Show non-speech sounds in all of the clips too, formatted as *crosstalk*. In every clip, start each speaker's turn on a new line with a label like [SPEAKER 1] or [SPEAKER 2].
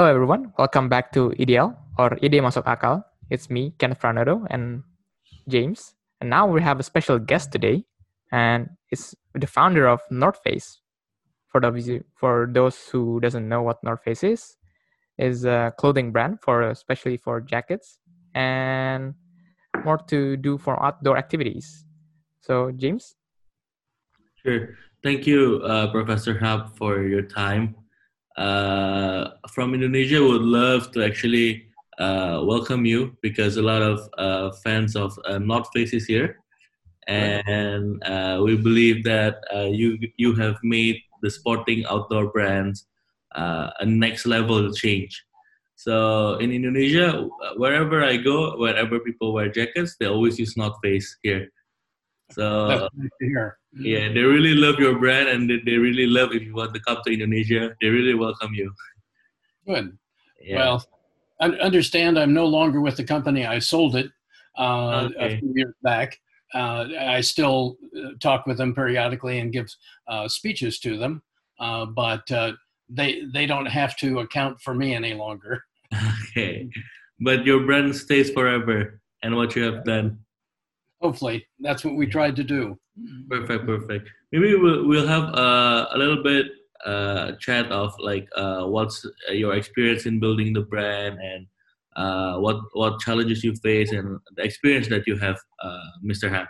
[SPEAKER 1] Hello everyone, welcome back to Ideal or Ide Masuk Akal. It's me, Kenneth Fernando, and James. And now we have a special guest today, and it's the founder of North Face. For those for those who doesn't know what North Face is, is a clothing brand for especially for jackets and more to do for outdoor activities. So James.
[SPEAKER 2] Sure. Thank you, uh, Professor Hap, for your time uh, from Indonesia would love to actually uh, welcome you because a lot of uh, fans of uh, North Face is here, and uh, we believe that uh, you you have made the sporting outdoor brands a next level change. So in Indonesia, wherever I go, wherever people wear jackets, they always use North Face here. So
[SPEAKER 3] nice
[SPEAKER 2] yeah, they really love your brand, and they, they really love if you want to come to Indonesia. They really welcome you.
[SPEAKER 3] Good.
[SPEAKER 2] Yeah.
[SPEAKER 3] Well, un- understand I'm no longer with the company. I sold it uh,
[SPEAKER 2] Okay.
[SPEAKER 3] a few years back. Uh, I still uh, talk with them periodically and give uh, speeches to them, uh, but uh, they they don't have to account for me any longer. *laughs*
[SPEAKER 2] okay, but your brand stays forever, and what you have done.
[SPEAKER 3] Hopefully, that's what we tried to do.
[SPEAKER 2] Perfect, perfect. Maybe we'll we'll have uh, a little bit uh, chat of like uh, what's your experience in building the brand and uh, what what challenges you face and the experience that you have, uh, Mr. Hap.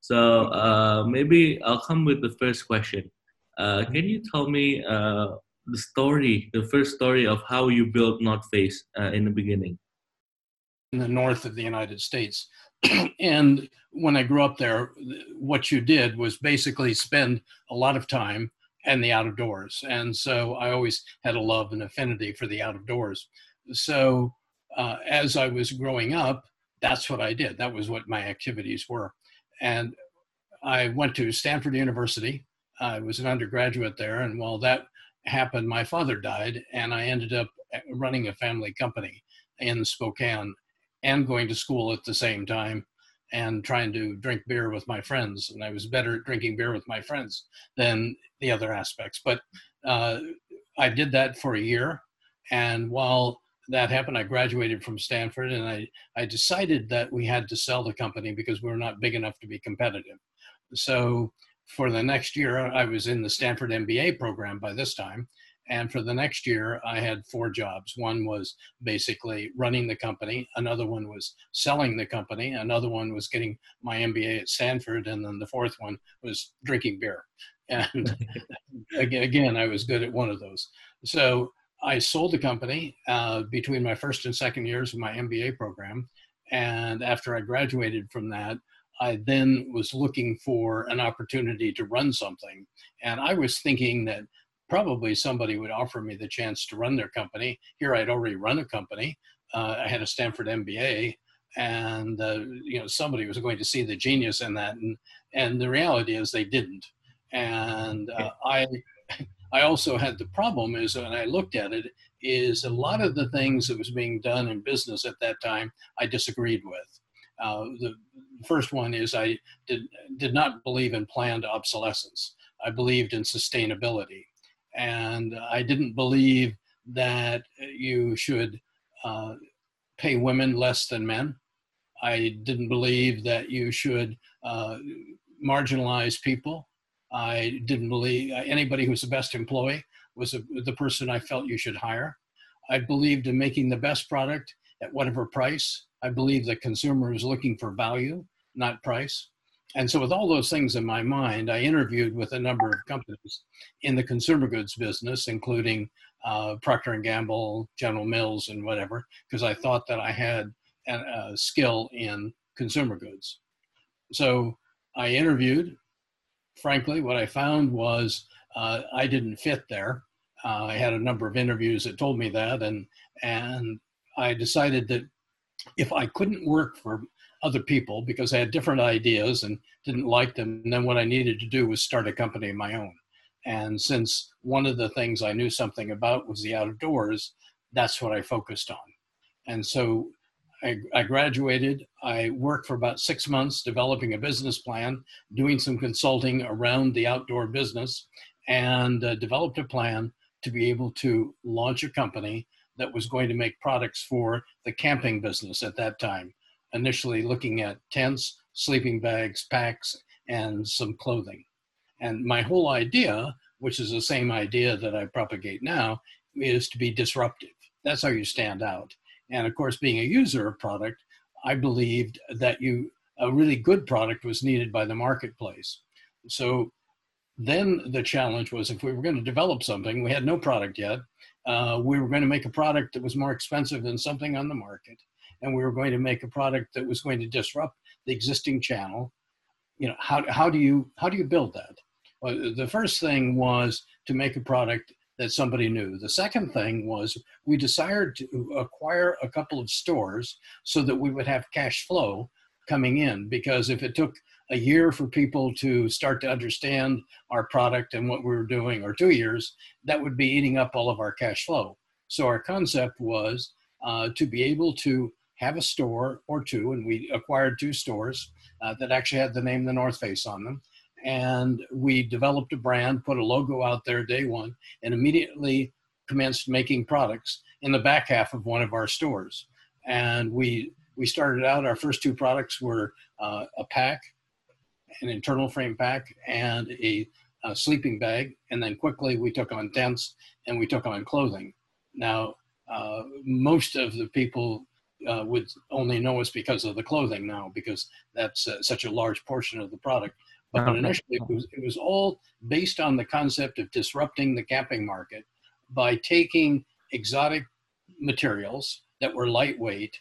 [SPEAKER 2] So uh, maybe I'll come with the first question. Uh, can you tell me uh, the story, the first story of how you built North Face uh, in the beginning?
[SPEAKER 3] in the north of the United States. *clears throat* and when I grew up there, what you did was basically spend a lot of time in the out of doors. And so I always had a love and affinity for the out of doors. So uh, as I was growing up, that's what I did. That was what my activities were. And I went to Stanford University. I was an undergraduate there. And while that happened, my father died, and I ended up running a family company in Spokane and going to school at the same time and trying to drink beer with my friends. And I was better at drinking beer with my friends than the other aspects. But uh, I did that for a year. And while that happened, I graduated from Stanford and I, I decided that we had to sell the company because we were not big enough to be competitive. So for the next year, I was in the Stanford MBA program by this time. And for the next year, I had four jobs. One was basically running the company, another one was selling the company, another one was getting my MBA at Stanford, and then the fourth one was drinking beer. *laughs* And *laughs* again, I was good at one of those. So I sold the company uh, between my first and second years of my MBA program. And after I graduated from that, I then was looking for an opportunity to run something. And I was thinking that probably somebody would offer me the chance to run their company. Here, I'd already run a company. Uh, I had a Stanford MBA, and uh, you know somebody was going to see the genius in that. And and the reality is they didn't. And uh, I I also had the problem is when I looked at it is a lot of the things that was being done in business at that time I disagreed with. Uh, the first one is I did did not believe in planned obsolescence. I believed in sustainability and I didn't believe that you should uh, pay women less than men. I didn't believe that you should uh, marginalize people. I didn't believe anybody who was the best employee was a, the person I felt you should hire. I believed in making the best product at whatever price. I believe the consumer is looking for value, not price. And so, with all those things in my mind, I interviewed with a number of companies in the consumer goods business, including uh, Procter and Gamble, General Mills, and whatever, because I thought that I had a, a skill in consumer goods. So I interviewed. Frankly, what I found was uh, I didn't fit there. Uh, I had a number of interviews that told me that, and and I decided that if I couldn't work for other people because I had different ideas and didn't like them. And then what I needed to do was start a company of my own. And since one of the things I knew something about was the outdoors, that's what I focused on. And so I, I graduated. I worked for about six months developing a business plan, doing some consulting around the outdoor business, and uh, developed a plan to be able to launch a company that was going to make products for the camping business at that time, initially looking at tents, sleeping bags, packs, and some clothing. And my whole idea, which is the same idea that I propagate now, is to be disruptive. That's how you stand out. And of course, being a user of product, I believed that you a really good product was needed by the marketplace. So then the challenge was if we were going to develop something, we had no product yet. Uh, we were going to make a product that was more expensive than something on the market, and we were going to make a product that was going to disrupt the existing channel. You know, how, how do you how do you build that? Well, the first thing was to make a product that somebody knew. The second thing was we decided to acquire a couple of stores so that we would have cash flow coming in because if it took a year for people to start to understand our product and what we were doing or two years that would be eating up all of our cash flow so our concept was uh, to be able to have a store or two and we acquired two stores uh, that actually had the name the north face on them and we developed a brand put a logo out there day one and immediately commenced making products in the back half of one of our stores and we we started out, our first two products were uh, a pack, an internal frame pack, and a, a, sleeping bag. And then quickly we took on tents and we took on clothing. Now, uh, most of the people uh, would only know us because of the clothing now, because that's uh, such a large portion of the product. But okay. initially, it was, it was all based on the concept of disrupting the camping market by taking exotic materials that were lightweight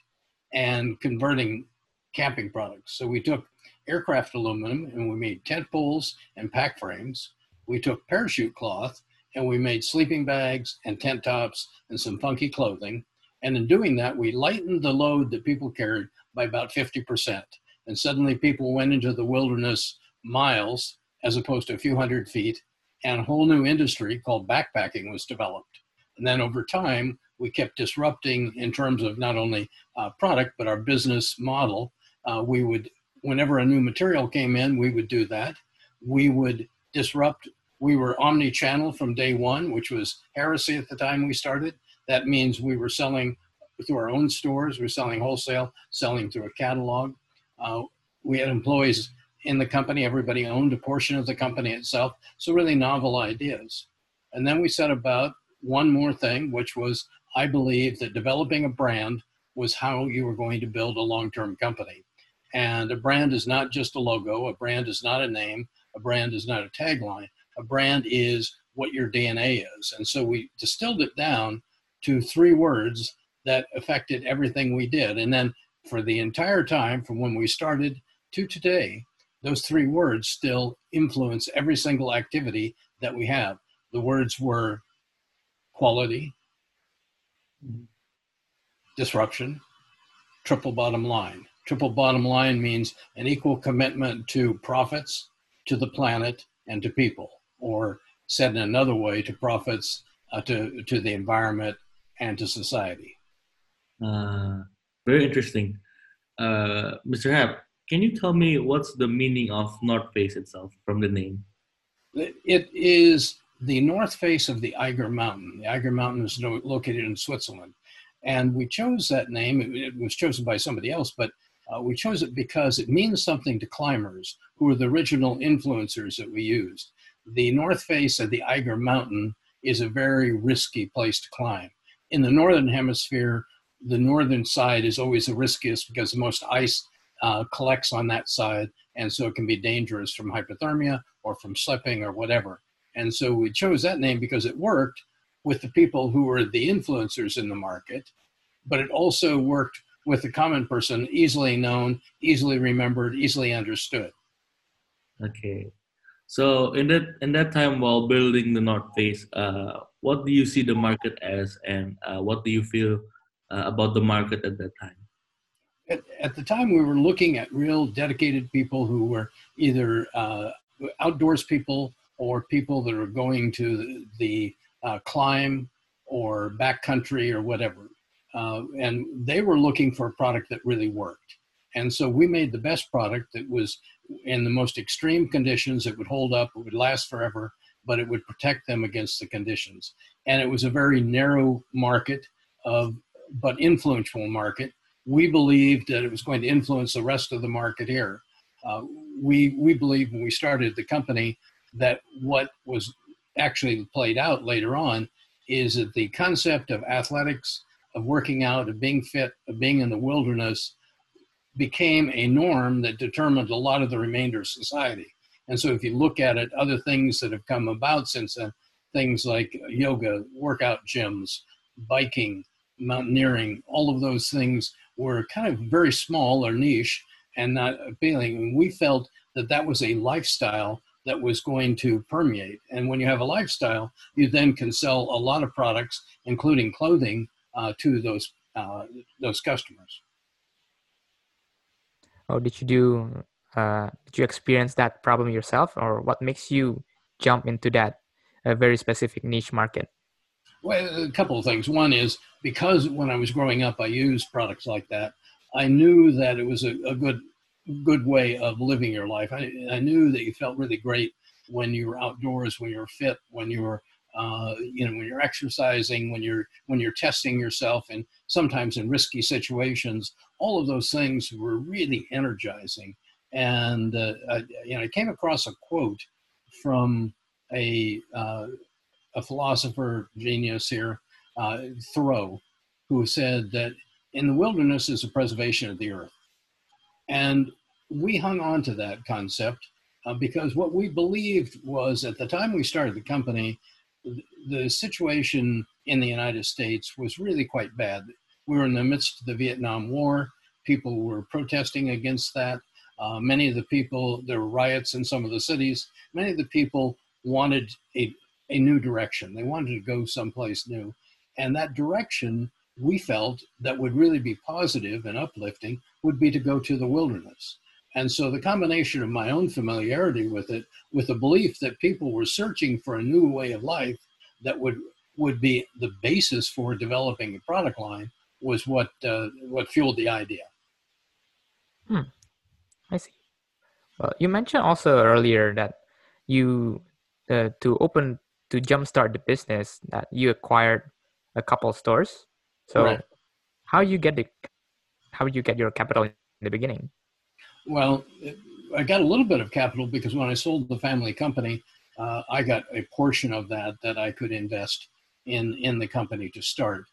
[SPEAKER 3] and converting camping products. So we took aircraft aluminum and we made tent poles and pack frames. We took parachute cloth and we made sleeping bags and tent tops and some funky clothing. And in doing that, we lightened the load that people carried by about 50%. And suddenly people went into the wilderness miles as opposed to a few hundred feet. And a whole new industry called backpacking was developed. And then over time, we kept disrupting in terms of not only uh, product but our business model. Uh, we would, whenever a new material came in, we would do that. We would disrupt. We were omni-channel from day one, which was heresy at the time we started. That means we were selling through our own stores. We were selling wholesale, selling through a catalog. Uh, we had employees in the company. Everybody owned a portion of the company itself. So really novel ideas. And then we set about one more thing, which was I believe that developing a brand was how you were going to build a long term company. And a brand is not just a logo, a brand is not a name, a brand is not a tagline. A brand is what your DNA is. And so we distilled it down to three words that affected everything we did. And then for the entire time, from when we started to today, those three words still influence every single activity that we have. The words were quality, disruption, triple bottom line. Triple bottom line means an equal commitment to profits, to the planet, and to people, or said in another way, to profits, uh, to, to the environment, and to society.
[SPEAKER 2] Uh, very interesting. Uh, Mr. Hap, can you tell me what's the meaning of North Face itself from the name?
[SPEAKER 3] It is the north face of the Eiger Mountain. The Eiger Mountain is located in Switzerland. And we chose that name, it, was chosen by somebody else, but uh, we chose it because it means something to climbers who are the original influencers that we used. The north face of the Eiger Mountain is a very risky place to climb. In the northern hemisphere, the northern side is always the riskiest because the most ice uh, collects on that side, and so it can be dangerous from hypothermia or from slipping or whatever. And so we chose that name because it worked with the people who were the influencers in the market, but it also worked with the common person, easily known, easily remembered, easily understood.
[SPEAKER 2] Okay. So in that in that time while building the North Face, uh, what do you see the market as, and uh, what do you feel uh, about the market at that time?
[SPEAKER 3] At, at, the time, we were looking at real dedicated people who were either uh, outdoors people or people that are going to the uh, climb or backcountry or whatever. Uh, and they were looking for a product that really worked. And so we made the best product that was in the most extreme conditions. It would hold up, it would last forever, but it would protect them against the conditions. And it was a very narrow market of but influential market. We believed that it was going to influence the rest of the market here. Uh, we we believed when we started the company that what was actually played out later on is that the concept of athletics, of working out, of being fit, of being in the wilderness became a norm that determined a lot of the remainder of society. And so if you look at it, other things that have come about since then, things like yoga, workout gyms, biking, mountaineering, all of those things were kind of very small or niche and not appealing. And we felt that that was a lifestyle that was going to permeate. And when you have a lifestyle, you then can sell a lot of products, including clothing, uh, to those uh, those customers.
[SPEAKER 1] Oh, did you do? Uh, did you experience that problem yourself, or what makes you jump into that uh, very specific niche market?
[SPEAKER 3] Well, a couple of things. One is because when I was growing up, I used products like that. I knew that it was a, a good good way of living your life. I, I knew that you felt really great when you were outdoors, when you were fit, when you were uh, you know when you're exercising, when you're when you're testing yourself, and sometimes in risky situations. All of those things were really energizing. And uh, I, you know, I came across a quote from a uh, a philosopher genius here, uh, Thoreau, who said that in the wilderness is the preservation of the earth. And we hung on to that concept uh, because what we believed was at the time we started the company, the situation in the United States was really quite bad. We were in the midst of the Vietnam War. People were protesting against that. Uh, many of the people, there were riots in some of the cities. Many of the people wanted a, a new direction. They wanted to go someplace new. And that direction we felt that would really be positive and uplifting would be to go to the wilderness. And so the combination of my own familiarity with it, with the belief that people were searching for a new way of life that would would be the basis for developing a product line, was what uh, what fueled the idea.
[SPEAKER 1] Hmm. I see. Well, you mentioned also earlier that you uh, to open to jumpstart the business that you acquired a couple stores. So right. how you get the how you get your capital in the beginning?
[SPEAKER 3] Well, I got a little bit of capital because when I sold the family company, uh, I got a portion of that that I could invest in in the company to start,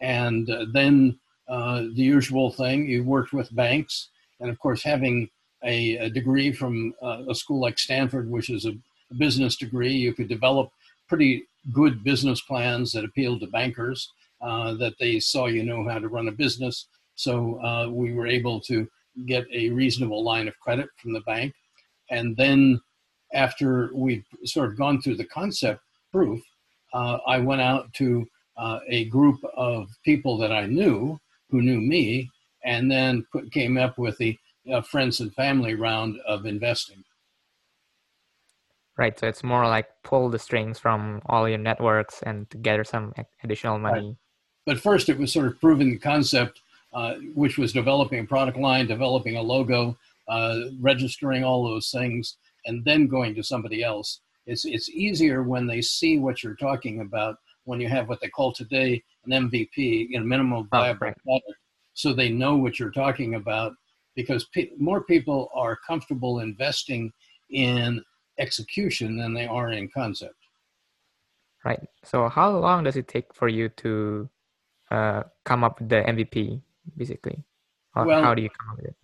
[SPEAKER 3] and uh, then uh, the usual thing. You worked with banks, and of course, having a, a degree from uh, a school like Stanford, which is a, business degree, you could develop pretty good business plans that appealed to bankers. Uh, that they saw you know how to run a business, so uh, we were able to get a reasonable line of credit from the bank, and then after we'd sort of gone through the concept proof, uh, I went out to uh, a group of people that I knew who knew me, and then put, came up with the uh, friends and family round of investing.
[SPEAKER 1] Right. So it's more like pull the strings from all your networks and gather some additional money. Right.
[SPEAKER 3] But first, it was sort of proving the concept, which was developing a product line, developing a logo, uh, registering all those things, and then going to somebody else. It's, it's easier when they see what you're talking about when you have what they call today an MVP, you know, minimum oh, viable oh, product, so they know what you're talking about because pe- more people are comfortable investing in execution than they are in concept.
[SPEAKER 1] Right. So how long does it take for you to uh, come up with the MVP, basically? Or well, how do you come up with it?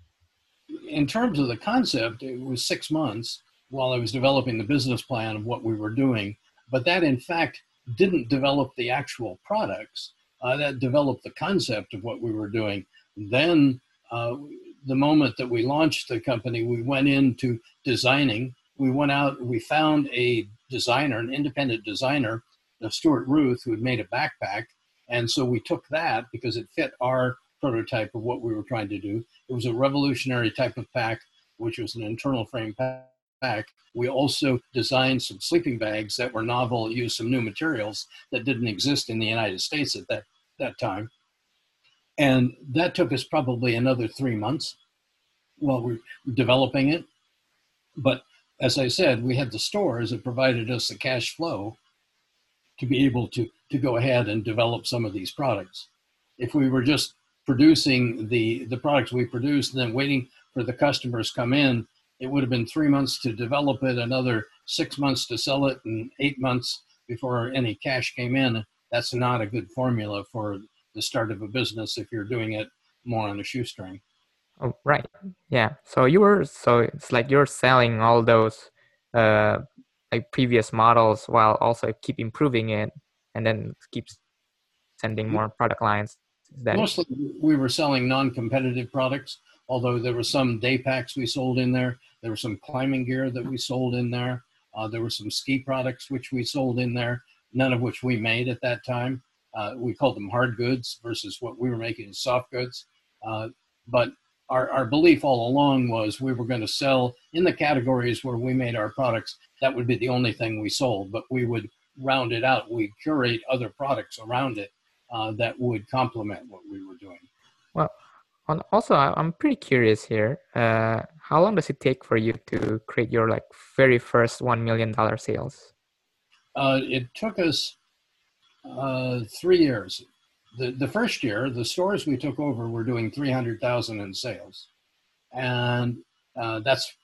[SPEAKER 3] In terms of the concept, it was six months while I was developing the business plan of what we were doing. But that, in fact, didn't develop the actual products. Uh, that developed the concept of what we were doing. Then, uh, the moment that we launched the company, we went into designing. We went out, we found a designer, an independent designer, Stuart Ruth, who had made a backpack. And so we took that because it fit our prototype of what we were trying to do. It was a revolutionary type of pack, which was an internal frame pack we also designed some sleeping bags that were novel, used some new materials that didn't exist in the United States at that, that time. And that took us probably another three months while we were developing it. But as I said, we had the stores that provided us the cash flow to be able to, to go ahead and develop some of these products. If we were just producing the, the products we produce and then waiting for the customers come in, it would have been three months to develop it, another six months to sell it, and eight months before any cash came in. That's not a good formula for the start of a business if you're doing it more on a shoestring.
[SPEAKER 1] Oh, right. Yeah. So you were so it's like you're selling all those uh like previous models while also keep improving it and then keep sending more product lines.
[SPEAKER 3] That Mostly we were selling non-competitive products, although there were some day packs we sold in there. There was some climbing gear that we sold in there. Uh, there were some ski products which we sold in there, none of which we made at that time. Uh, we called them hard goods versus what we were making as soft goods. Uh, but our, our belief all along was we were going to sell in the categories where we made our products. That would be the only thing we sold, but we would round it out. We curate other products around it uh, that would complement what we were doing.
[SPEAKER 1] Well, also, I'm pretty curious here. Uh, how long does it take for you to create your like very first one million dollar sales?
[SPEAKER 3] Uh, it took us uh, three years the, the first year, the stores we took over were doing 300,000 in sales. And uh, that's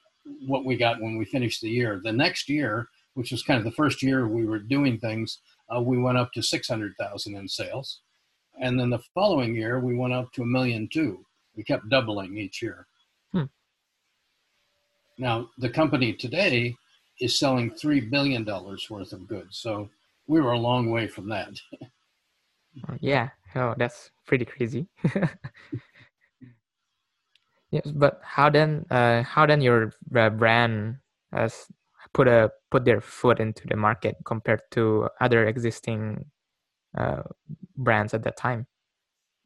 [SPEAKER 3] what we got when we finished the year. The next year, which was kind of the first year we were doing things, uh, we went up to 600,000 in sales. And then the following year, we went up to a million two. We kept doubling each year. Hmm. Now, the company today is selling $3 billion worth of goods. So we were a long way from that.
[SPEAKER 1] yeah. Oh, that's pretty crazy. *laughs* yes, but how then? Uh, how then your uh, brand has put a put their foot into the market compared to other existing uh, brands at that time?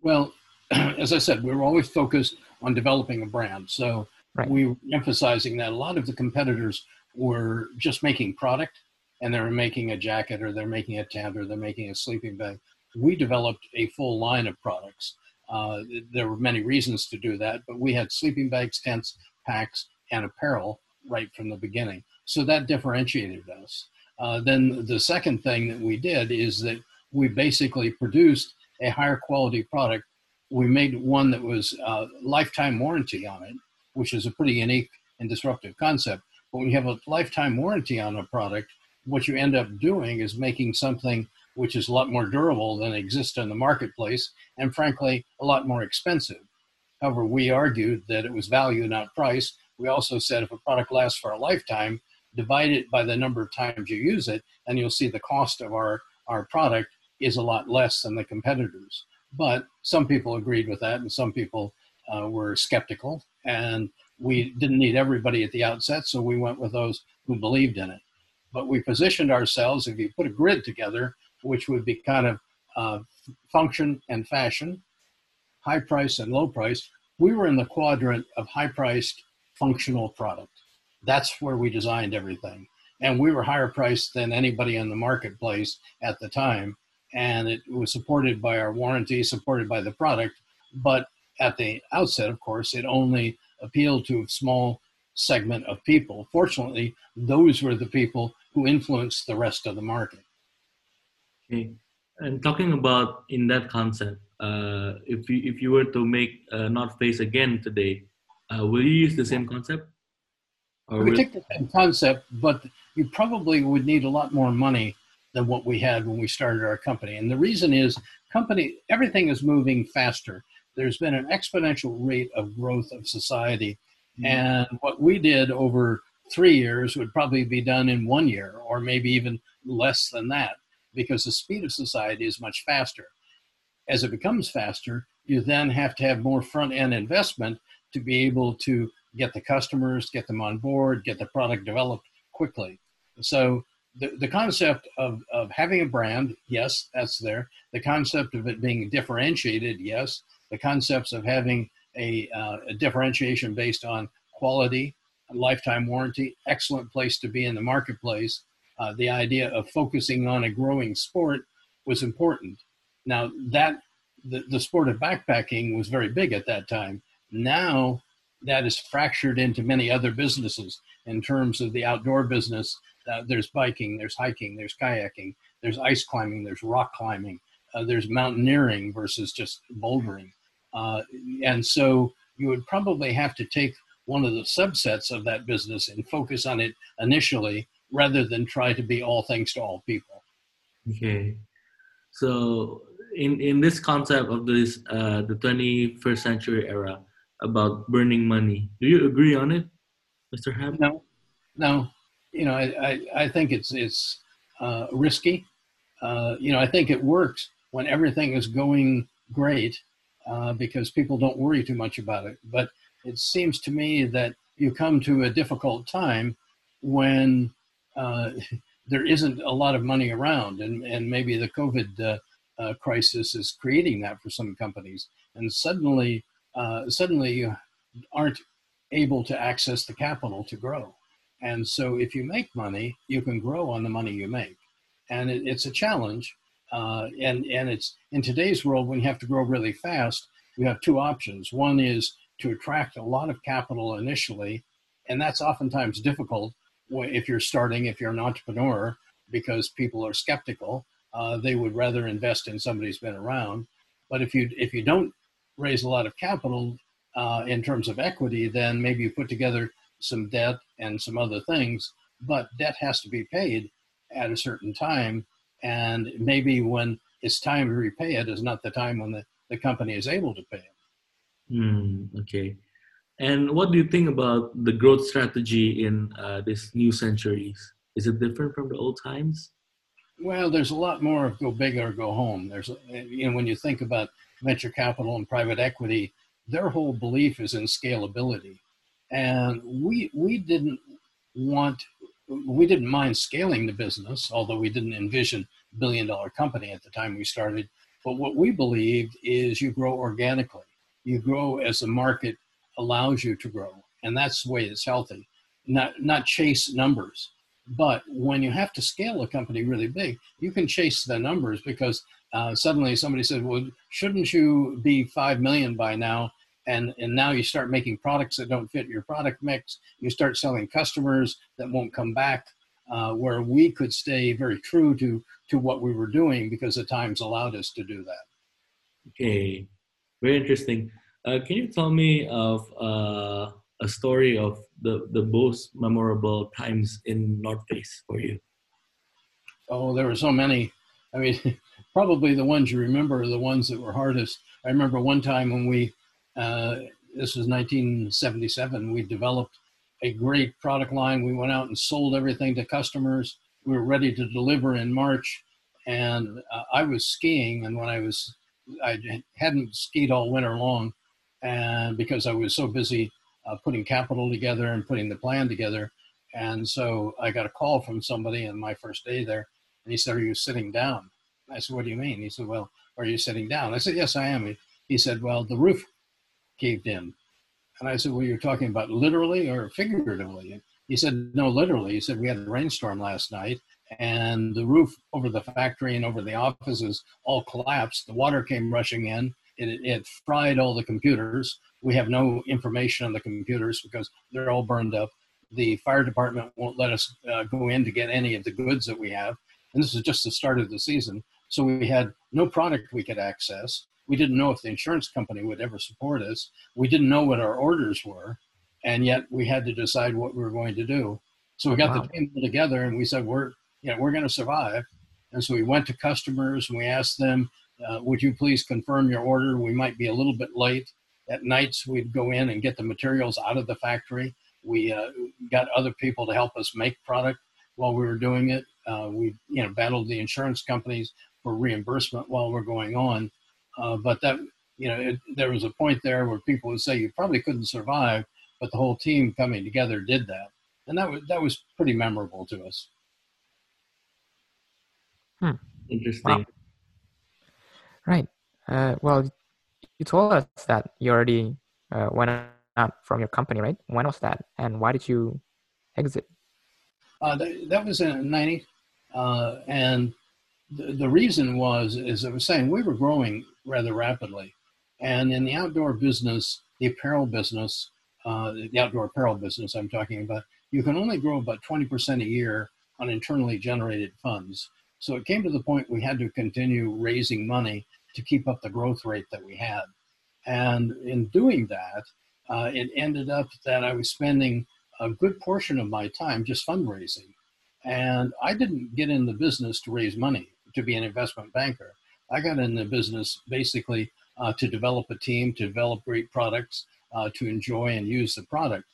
[SPEAKER 3] Well, *clears throat* as I said, we were always focused on developing a brand. So right. we were emphasizing that a lot of the competitors were just making product and they were making a jacket or they're making a tent or they're making a sleeping bag we developed a full line of products. Uh, there were many reasons to do that, but we had sleeping bags, tents, packs, and apparel right from the beginning. So that differentiated us. Uh, then the second thing that we did is that we basically produced a higher quality product. We made one that was uh, lifetime warranty on it, which is a pretty unique and disruptive concept. But when you have a lifetime warranty on a product, what you end up doing is making something which is a lot more durable than exists in the marketplace, and frankly, a lot more expensive. However, we argued that it was value, not price. We also said if a product lasts for a lifetime, divide it by the number of times you use it, and you'll see the cost of our, our product is a lot less than the competitors. But some people agreed with that, and some people uh, were skeptical. And we didn't need everybody at the outset, so we went with those who believed in it. But we positioned ourselves, if you put a grid together, which would be kind of uh, function and fashion, high price and low price. We were in the quadrant of high priced functional product. That's where we designed everything. And we were higher priced than anybody in the marketplace at the time. And it was supported by our warranty, supported by the product. But at the outset, of course, it only appealed to a small segment of people. Fortunately, those were the people who influenced the rest of the market.
[SPEAKER 2] Okay. And talking about in that concept, uh, if you if you were to make uh, North Face again today, uh, will you use the same concept?
[SPEAKER 3] Or we will... take the same concept, but you probably would need a lot more money than what we had when we started our company. And the reason is, company everything is moving faster. There's been an exponential rate of growth of society, mm-hmm. and what we did over three years would probably be done in one year, or maybe even less than that because the speed of society is much faster. As it becomes faster, you then have to have more front end investment to be able to get the customers, get them on board, get the product developed quickly. So the, the concept of, of having a brand, yes, that's there. The concept of it being differentiated, yes. The concepts of having a, uh, a differentiation based on quality, lifetime warranty, excellent place to be in the marketplace, uh, the idea of focusing on a growing sport was important. Now that the, the sport of backpacking was very big at that time. Now that is fractured into many other businesses in terms of the outdoor business. Uh, there's biking, there's hiking, there's kayaking, there's ice climbing, there's rock climbing. uh, there's mountaineering versus just bouldering. Uh, and so you would probably have to take one of the subsets of that business and focus on it initially rather than try to be all things to all people.
[SPEAKER 2] Okay. So in, in this concept of this uh, the 21st century era about burning money, do you agree on it, Mr. Hap?
[SPEAKER 3] No, no. You know, I, I, I think it's it's uh, risky. Uh, you know, I think it works when everything is going great uh, because people don't worry too much about it. But it seems to me that you come to a difficult time when uh, *laughs* there isn't a lot of money around, and, and maybe the COVID uh, uh, crisis is creating that for some companies, and suddenly uh, suddenly you aren't able to access the capital to grow. And so, if you make money, you can grow on the money you make, and it, it's a challenge. Uh, and and it's in today's world when you have to grow really fast, you have two options. One is to attract a lot of capital initially, and that's oftentimes difficult if you're starting, if you're an entrepreneur, because people are skeptical. Uh, they would rather invest in somebody who's been around. But if you if you don't raise a lot of capital uh, in terms of equity, then maybe you put together some debt and some other things. But debt has to be paid at a certain time, and maybe when it's time to repay it is not the time when the, the company is able to pay it.
[SPEAKER 2] Mm, okay. And what do you think about the growth strategy in uh, this new centuries? Is it different from the old times?
[SPEAKER 3] Well, there's a lot more of go big or go home. There's, you know, when you think about venture capital and private equity, their whole belief is in scalability, and we we didn't want, we didn't mind scaling the business, although we didn't envision billion dollar company at the time we started. But what we believed is you grow organically. You grow as the market allows you to grow, and that's the way it's healthy. Not not chase numbers. But when you have to scale a company really big, you can chase the numbers because uh, suddenly somebody said, "Well, shouldn't you be five million by now?" And and now you start making products that don't fit your product mix. You start selling customers that won't come back. Uh, where we could stay very true to to what we were doing because the times allowed us to do that.
[SPEAKER 2] Okay, very interesting. Uh, can you tell me of uh, a story of the, the most memorable times in North Face for you?
[SPEAKER 3] Oh, there were so many. I mean, *laughs* probably the ones you remember are the ones that were hardest. I remember one time when we, uh, this was 1977, we developed a great product line. We went out and sold everything to customers. We were ready to deliver in March. And uh, I was skiing, and when I was, I hadn't skied all winter long, and because I was so busy uh, putting capital together and putting the plan together. And so I got a call from somebody in my first day there, and he said, "Are you sitting down?" I said, "What do you mean?" He said, "Well, are you sitting down?" I said, "Yes, I am." He said, "Well, the roof caved in," and I said, "Well, you're talking about literally or figuratively?" He said, "No, literally." He said, "We had a rainstorm last night." And the roof over the factory and over the offices all collapsed. The water came rushing in. It, it fried all the computers. We have no information on the computers because they're all burned up. The fire department won't let us uh, go in to get any of the goods that we have. And this is just the start of the season. So we had no product we could access. We didn't know if the insurance company would ever support us. We didn't know what our orders were. And yet we had to decide what we were going to do. So we got wow. the team together and we said, we're, you know, we're going to survive. And so we went to customers and we asked them, uh, would you please confirm your order? We might be a little bit late. At nights, we'd go in and get the materials out of the factory. We uh, got other people to help us make product while we were doing it. Uh, we, you know, battled the insurance companies for reimbursement while we're going on. Uh, but that, you know, it, there was a point there where people would say you probably couldn't survive, but the whole team coming together did that, and that was that was pretty memorable to us.
[SPEAKER 2] Hmm. Interesting. Wow.
[SPEAKER 1] Right. Uh, well, you told us that you already uh, went out from your company, right? When was that, and why did you exit?
[SPEAKER 3] Uh, that, that, was in '90, uh, and the, reason was, as I was saying, we were growing rather rapidly, and in the outdoor business, the apparel business, uh, the outdoor apparel business, I'm talking about, you can only grow about 20% a year on internally generated funds. So it came to the point we had to continue raising money to keep up the growth rate that we had. And in doing that, uh, it ended up that I was spending a good portion of my time just fundraising. And I didn't get in the business to raise money to be an investment banker. I got in the business basically uh, to develop a team, to develop great products, uh, to enjoy and use the product.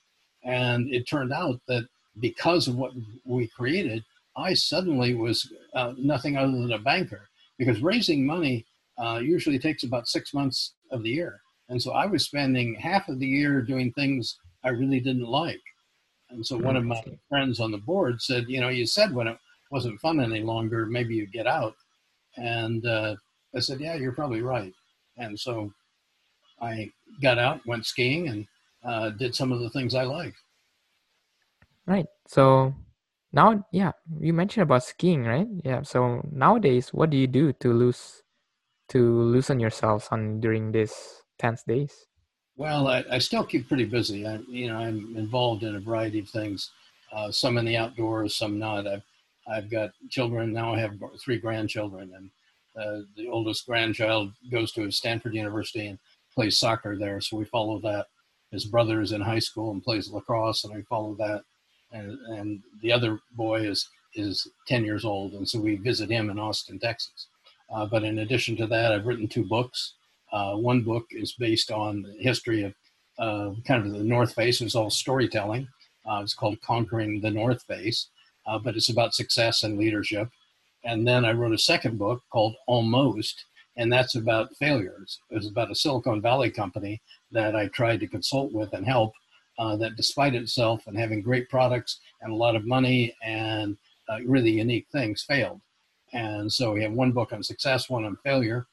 [SPEAKER 3] And it turned out that because of what we created, I suddenly was uh, nothing other than a banker because raising money uh, usually takes about six months of the year. And so I was spending half of the year doing things I really didn't like. And so one of my friends on the board said, you know, you said when it wasn't fun any longer, maybe you get out. And uh, I said, yeah, you're probably right. And so I got out, went skiing, and uh, did some of the things I like.
[SPEAKER 1] Right. So now, yeah, you mentioned about skiing, right? Yeah. So nowadays, what do you do to lose to loosen yourselves on during these tense days?
[SPEAKER 3] Well, I, I still keep pretty busy. I, you know, I'm involved in a variety of things. Uh, some in the outdoors, some not. I've I've got children now. I have three grandchildren, and uh, the oldest grandchild goes to Stanford University and plays soccer there. So we follow that. His brother is in high school and plays lacrosse, and we follow that. And, and the other boy is is 10 years old, and so we visit him in Austin, Texas. Uh, but in addition to that, I've written two books. Uh, one book is based on the history of uh, kind of the North Face. It's all storytelling. Uh, it's called Conquering the North Face, uh, but it's about success and leadership. And then I wrote a second book called Almost, and that's about failures. It was about a Silicon Valley company that I tried to consult with and help. Uh, that despite itself and having great products and a lot of money and uh, really unique things failed. And so we have one book on success, one on failure.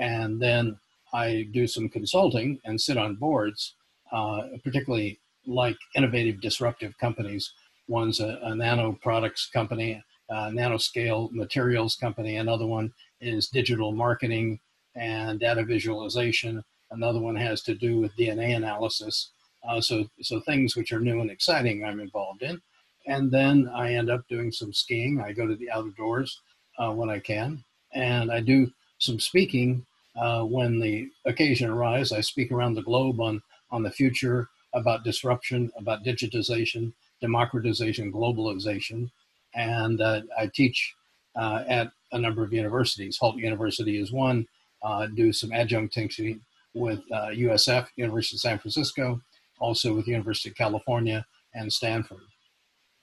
[SPEAKER 3] And then I do some consulting and sit on boards, uh, particularly like innovative, disruptive companies. One's a, a nano products company, a nanoscale materials company. Another one is digital marketing and data visualization. Another one has to do with DNA analysis. Uh, so, so things which are new and exciting, I'm involved in. And then I end up doing some skiing. I go to the outdoors uh, when I can, and I do some speaking uh, when the occasion arises. I speak around the globe on on the future about disruption, about digitization, democratization, globalization, and uh, I teach uh, at a number of universities. Hult University is one. Uh, do some adjunct teaching with USF, uh, University of San Francisco, also with University of California and Stanford,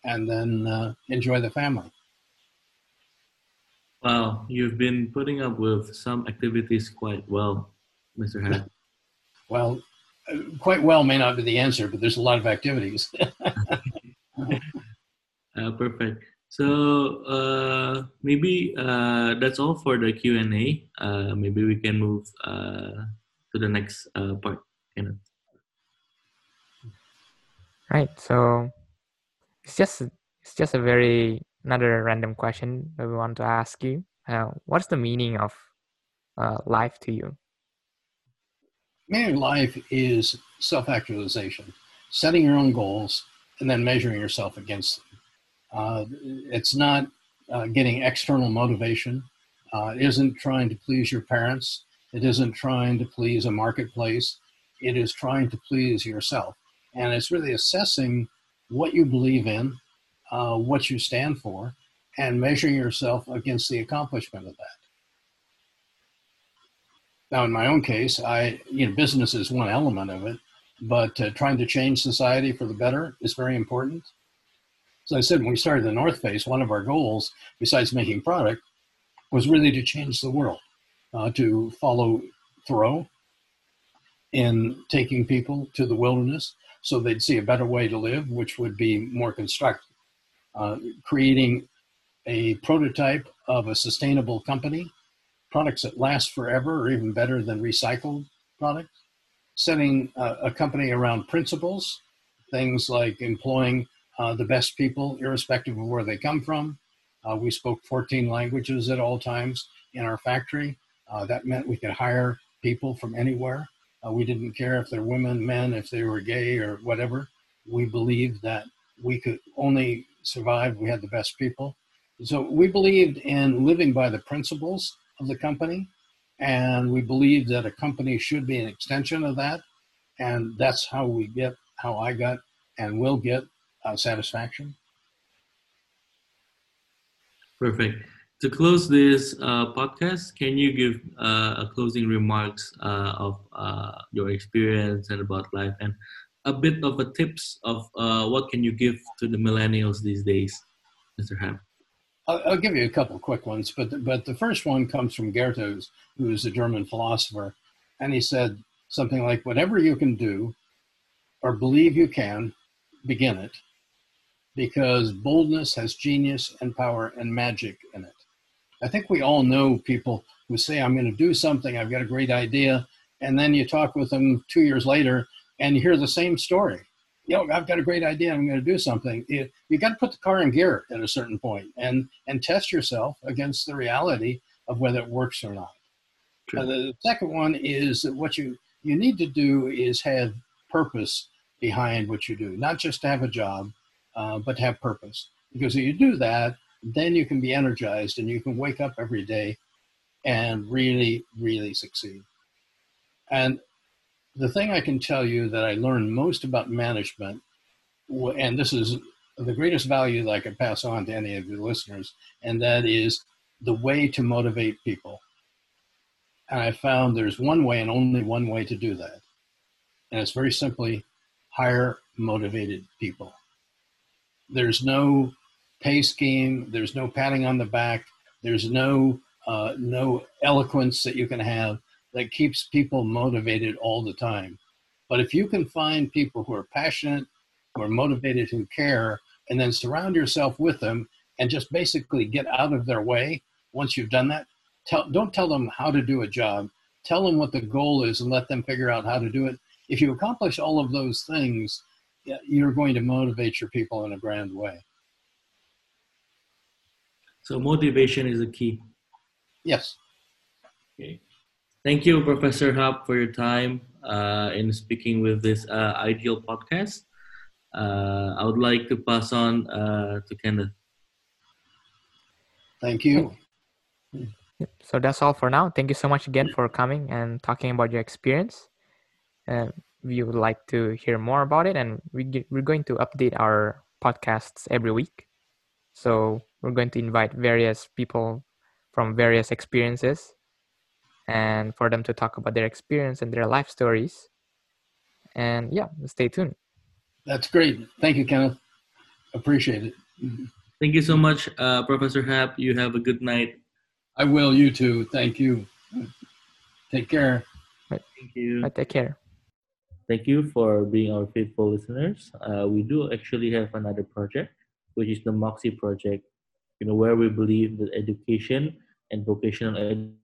[SPEAKER 3] and then uh, enjoy the family.
[SPEAKER 2] Wow, you've been putting up with some activities quite well, Mr. Head. *laughs*
[SPEAKER 3] well, quite well may not be the answer, but there's a lot of activities. *laughs*
[SPEAKER 2] uh, perfect. So uh, maybe uh, that's all for the Q and A. Uh, maybe we can move uh, to the next uh, part. Kenneth.
[SPEAKER 1] Right. So it's just it's just a very another random question that we want to ask you. Uh, what's the meaning of uh, life to you?
[SPEAKER 3] Meaning life is self-actualization, setting your own goals, and then measuring yourself against them. Uh, it's not uh, getting external motivation. Uh, it isn't trying to please your parents. It isn't trying to please a marketplace. It is trying to please yourself. And it's really assessing what you believe in, uh, what you stand for, and measuring yourself against the accomplishment of that. Now, in my own case, I you know business is one element of it, but uh, trying to change society for the better is very important. As I said, when we started the North Face, one of our goals, besides making product, was really to change the world, uh, to follow Thoreau in taking people to the wilderness so they'd see a better way to live, which would be more constructive. Uh, creating a prototype of a sustainable company, products that last forever or even better than recycled products, setting a, a company around principles, things like employing uh, the best people, irrespective of where they come from. Uh, we spoke 14 languages at all times in our factory. Uh, that meant we could hire people from anywhere. Uh, we didn't care if they're women, men, if they were gay or whatever. We believed that we could only survived. We had the best people. So we believed in living by the principles of the company, and we believe that a company should be an extension of that, and that's how we get, how I got, and will get satisfaction.
[SPEAKER 2] Perfect. To close this uh, podcast, can you give uh, a closing remarks uh, of uh, your experience and about life, and a bit of a tips of uh, what can you give to the millennials these days, Mr. Hap?
[SPEAKER 3] I'll, I'll give you a couple quick ones, but the, but the first one comes from Goethe, who is a German philosopher, and he said something like, "Whatever you can do, or believe you can, begin it, because boldness has genius and power and magic in it." I think we all know people who say, I'm going to do something, I've got a great idea. And then you talk with them two years later and you hear the same story. You know, I've got a great idea, I'm going to do something. You, you got to put the car in gear at a certain point and, and test yourself against the reality of whether it works or not. Uh, the second one is that what you, you need to do is have purpose behind what you do, not just to have a job, uh, but to have purpose. Because if you do that, then you can be energized and you can wake up every day and really, really succeed. And the thing I can tell you that I learned most about management, and this is the greatest value that I could pass on to any of your listeners, and that is the way to motivate people. And I found there's one way and only one way to do that. And it's very simply hire motivated people. There's no pay scheme. There's no patting on the back. There's no uh, no eloquence that you can have that keeps people motivated all the time. But if you can find people who are passionate, who are motivated, who care, and then surround yourself with them and just basically get out of their way once you've done that, tell, don't tell them how to do a job. Tell them what the goal is and let them figure out how to do it. If you accomplish all of those things, you're going to motivate your people in a grand way.
[SPEAKER 2] So motivation is the key.
[SPEAKER 3] Yes.
[SPEAKER 2] Okay. Thank you, Professor Hap, for your time uh, in speaking with this uh, ideal podcast. Uh, I would like to pass on uh, to Kenneth.
[SPEAKER 3] Thank you.
[SPEAKER 1] So that's all for now. Thank you so much again for coming and talking about your experience. And we would like to hear more about it, and we get, we're going to update our podcasts every week. So we're going to invite various people from various experiences and for them to talk about their experience and their life stories. And yeah, stay tuned.
[SPEAKER 3] That's great. Thank you, Kenneth. Appreciate it.
[SPEAKER 2] Thank you so much, uh, Professor Hap. You have a good night.
[SPEAKER 3] I will. You too. Thank you. Take care.
[SPEAKER 2] Thank you.
[SPEAKER 1] Right, take care.
[SPEAKER 2] Thank you for being our faithful listeners. Uh, we do actually have another project, which is the Moxie project you know where we believe that education and vocational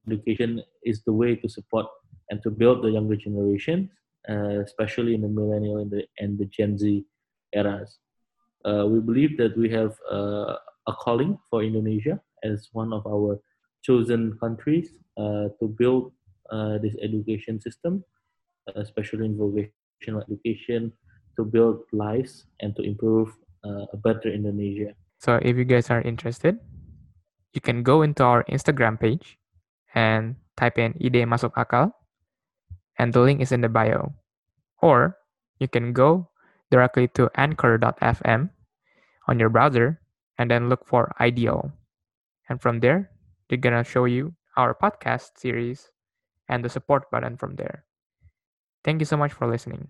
[SPEAKER 2] education is the way to support and to build the younger generations, uh, especially in the millennial and the, and the Gen Z eras. Uh, we believe that we have uh, a calling for Indonesia as one of our chosen countries uh, to build uh, this education system, especially in vocational education, to build lives and to improve uh, a better Indonesia.
[SPEAKER 1] So if you guys are interested, you can go into our Instagram page and type in ide masuk akal and the link is in the bio. Or you can go directly to anchor.fm on your browser and then look for ideal. And from there, they're gonna show you our podcast series and the support button from there. Thank you so much for listening.